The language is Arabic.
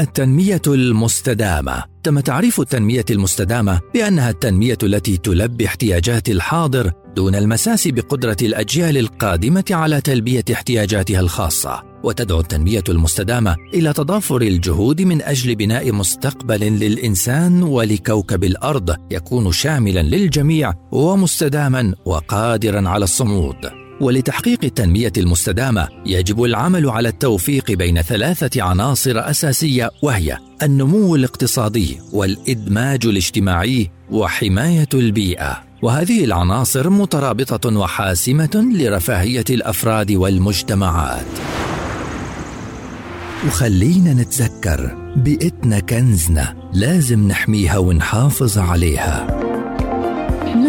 التنمية المستدامة. تم تعريف التنمية المستدامة بأنها التنمية التي تلبي احتياجات الحاضر دون المساس بقدرة الأجيال القادمة على تلبية احتياجاتها الخاصة. وتدعو التنمية المستدامة إلى تضافر الجهود من أجل بناء مستقبل للإنسان ولكوكب الأرض يكون شاملا للجميع ومستداما وقادرا على الصمود. ولتحقيق التنمية المستدامة يجب العمل على التوفيق بين ثلاثة عناصر أساسية وهي النمو الاقتصادي والإدماج الاجتماعي وحماية البيئة. وهذه العناصر مترابطة وحاسمة لرفاهية الأفراد والمجتمعات. وخلينا نتذكر بيئتنا كنزنا لازم نحميها ونحافظ عليها.